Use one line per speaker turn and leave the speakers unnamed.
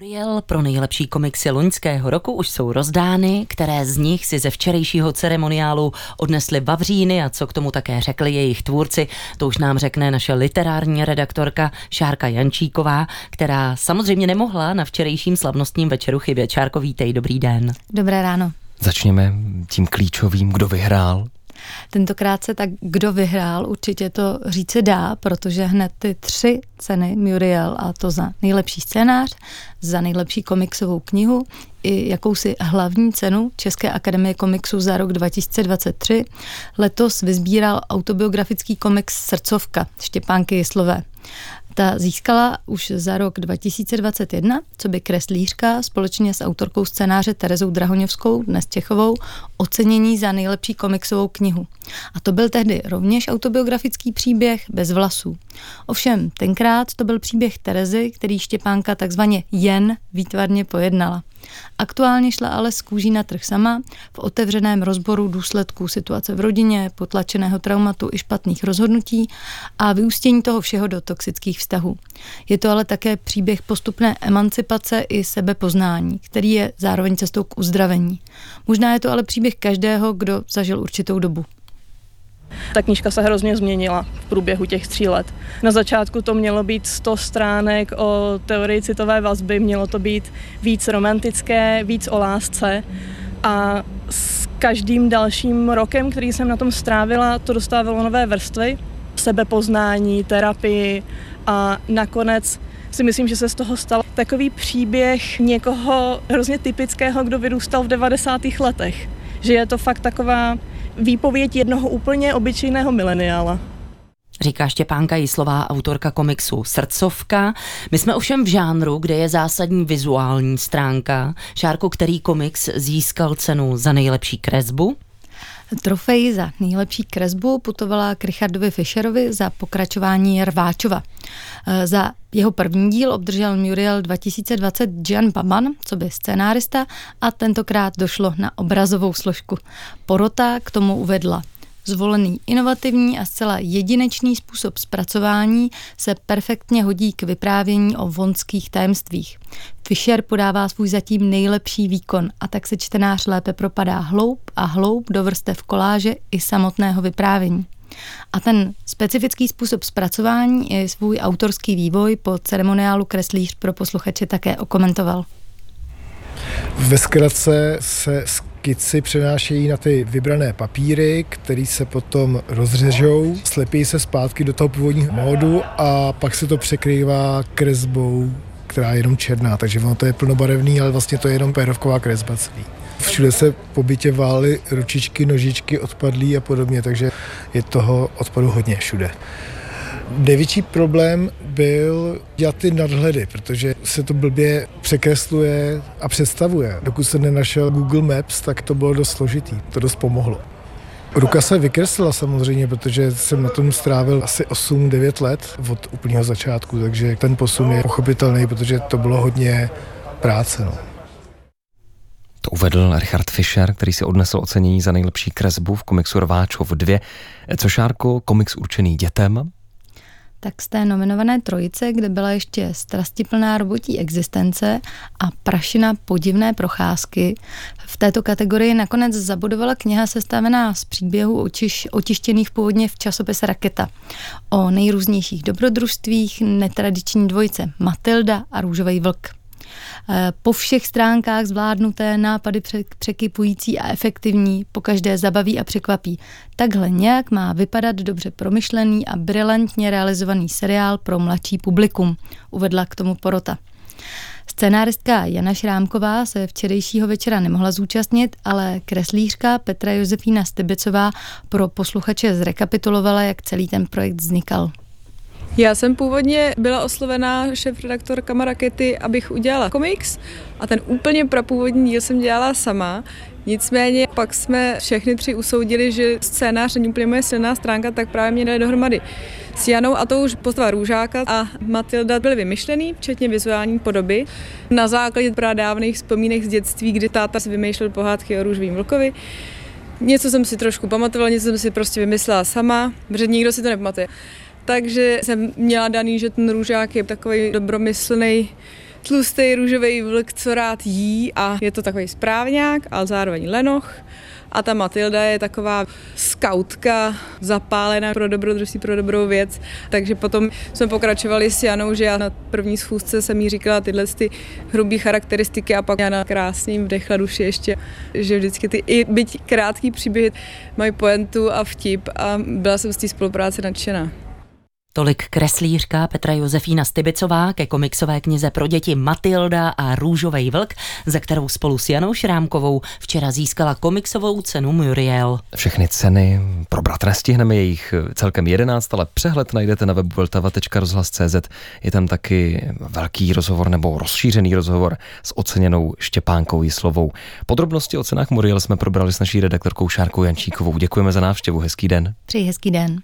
Muriel pro nejlepší komiksy loňského roku už jsou rozdány, které z nich si ze včerejšího ceremoniálu odnesli Vavříny a co k tomu také řekli jejich tvůrci, to už nám řekne naše literární redaktorka Šárka Jančíková, která samozřejmě nemohla na včerejším slavnostním večeru chybět. Šárko, vítej, dobrý den.
Dobré ráno.
Začněme tím klíčovým, kdo vyhrál.
Tentokrát se tak, kdo vyhrál, určitě to říci dá, protože hned ty tři ceny Muriel, a to za nejlepší scénář, za nejlepší komiksovou knihu i jakousi hlavní cenu České akademie komiksu za rok 2023, letos vyzbíral autobiografický komiks Srdcovka Štěpánky Jislové. Ta získala už za rok 2021, co by kreslířka společně s autorkou scénáře Terezou Drahoňovskou, dnes Čechovou, ocenění za nejlepší komiksovou knihu. A to byl tehdy rovněž autobiografický příběh bez vlasů. Ovšem, tenkrát to byl příběh Terezy, který Štěpánka takzvaně jen výtvarně pojednala. Aktuálně šla ale z kůží na trh sama v otevřeném rozboru důsledků situace v rodině, potlačeného traumatu i špatných rozhodnutí a vyústění toho všeho do toxických vztahů. Je to ale také příběh postupné emancipace i sebepoznání, který je zároveň cestou k uzdravení. Možná je to ale příběh každého, kdo zažil určitou dobu.
Ta knížka se hrozně změnila v průběhu těch tří let. Na začátku to mělo být 100 stránek o teorii citové vazby, mělo to být víc romantické, víc o lásce a s každým dalším rokem, který jsem na tom strávila, to dostávalo nové vrstvy, sebepoznání, terapii a nakonec si myslím, že se z toho stal takový příběh někoho hrozně typického, kdo vyrůstal v 90. letech. Že je to fakt taková výpověď jednoho úplně obyčejného mileniála.
Říká Štěpánka Jislová, autorka komiksu Srdcovka. My jsme ovšem v žánru, kde je zásadní vizuální stránka. Šárko, který komiks získal cenu za nejlepší kresbu?
Trofej za nejlepší kresbu putovala k Richardovi Fischerovi za pokračování Rváčova. E, za jeho první díl obdržel Muriel 2020 Jan Baman, co by scénárista, a tentokrát došlo na obrazovou složku. Porota k tomu uvedla Zvolený inovativní a zcela jedinečný způsob zpracování se perfektně hodí k vyprávění o vonských tajemstvích. Fischer podává svůj zatím nejlepší výkon a tak se čtenář lépe propadá hloub a hloub do vrstev koláže i samotného vyprávění. A ten specifický způsob zpracování i svůj autorský vývoj po ceremoniálu kreslíř pro posluchače také okomentoval.
Ve zkratce se skici přenášejí na ty vybrané papíry, které se potom rozřežou, slepí se zpátky do toho původního módu a pak se to překrývá kresbou, která je jenom černá, takže ono to je plnobarevný, ale vlastně to je jenom pérovková kresba celý. Všude se po bytě vály ručičky, nožičky, odpadlí a podobně, takže je toho odpadu hodně všude. Největší problém byl dělat ty nadhledy, protože se to blbě překresluje a představuje. Dokud se nenašel Google Maps, tak to bylo dost složitý, to dost pomohlo. Ruka se vykreslila samozřejmě, protože jsem na tom strávil asi 8-9 let od úplného začátku, takže ten posun je pochopitelný, protože to bylo hodně práce. No.
To uvedl Richard Fischer, který si odnesl ocenění za nejlepší kresbu v komiksu Rváčov 2. Co Šárko, komiks určený dětem?
Tak z té nominované trojice, kde byla ještě strastiplná robotí existence a prašina podivné procházky, v této kategorii nakonec zabudovala kniha sestavená z příběhů očiš, otištěných původně v časopise Raketa o nejrůznějších dobrodružstvích netradiční dvojice Matilda a Růžový vlk. Eh, po všech stránkách zvládnuté nápady překypující a efektivní, po každé zabaví a překvapí. Takhle nějak má vypadat dobře promyšlený a brilantně realizovaný seriál pro mladší publikum, uvedla k tomu porota. Scenáristka Jana Šrámková se včerejšího večera nemohla zúčastnit, ale kreslířka Petra Josefína Stebecová pro posluchače zrekapitulovala, jak celý ten projekt vznikal.
Já jsem původně byla oslovená šéf-redaktorka Marakety, abych udělala komiks a ten úplně prapůvodní díl jsem dělala sama. Nicméně pak jsme všechny tři usoudili, že scénář není úplně moje silná stránka, tak právě mě dali dohromady s Janou a to už postava Růžáka a Matilda byly vymyšlený, včetně vizuální podoby. Na základě pradávných vzpomínek z dětství, kdy táta si vymýšlel pohádky o růžovým vlkovi. Něco jsem si trošku pamatovala, něco jsem si prostě vymyslela sama, protože nikdo si to nepamatuje takže jsem měla daný, že ten růžák je takový dobromyslný tlustý růžový vlk, co rád jí a je to takový správňák, ale zároveň lenoch. A ta Matilda je taková skautka, zapálená pro dobrodružství, pro dobrou věc. Takže potom jsme pokračovali s Janou, že já na první schůzce jsem jí říkala tyhle ty hrubé charakteristiky a pak Jana krásně jim vdechla duši ještě, že vždycky ty i byť krátký příběhy mají poentu a vtip a byla jsem z té spolupráce nadšená.
Tolik kreslířka Petra Josefína Stybicová ke komiksové knize pro děti Matilda a Růžovej vlk, za kterou spolu s Janou Šrámkovou včera získala komiksovou cenu Muriel.
Všechny ceny probrat nestihneme, jejich celkem 11, ale přehled najdete na webu vltava.rozhlas.cz. Je tam taky velký rozhovor nebo rozšířený rozhovor s oceněnou Štěpánkou Jislovou. Podrobnosti o cenách Muriel jsme probrali s naší redaktorkou Šárkou Jančíkovou. Děkujeme za návštěvu, hezký den.
Přeji hezký den.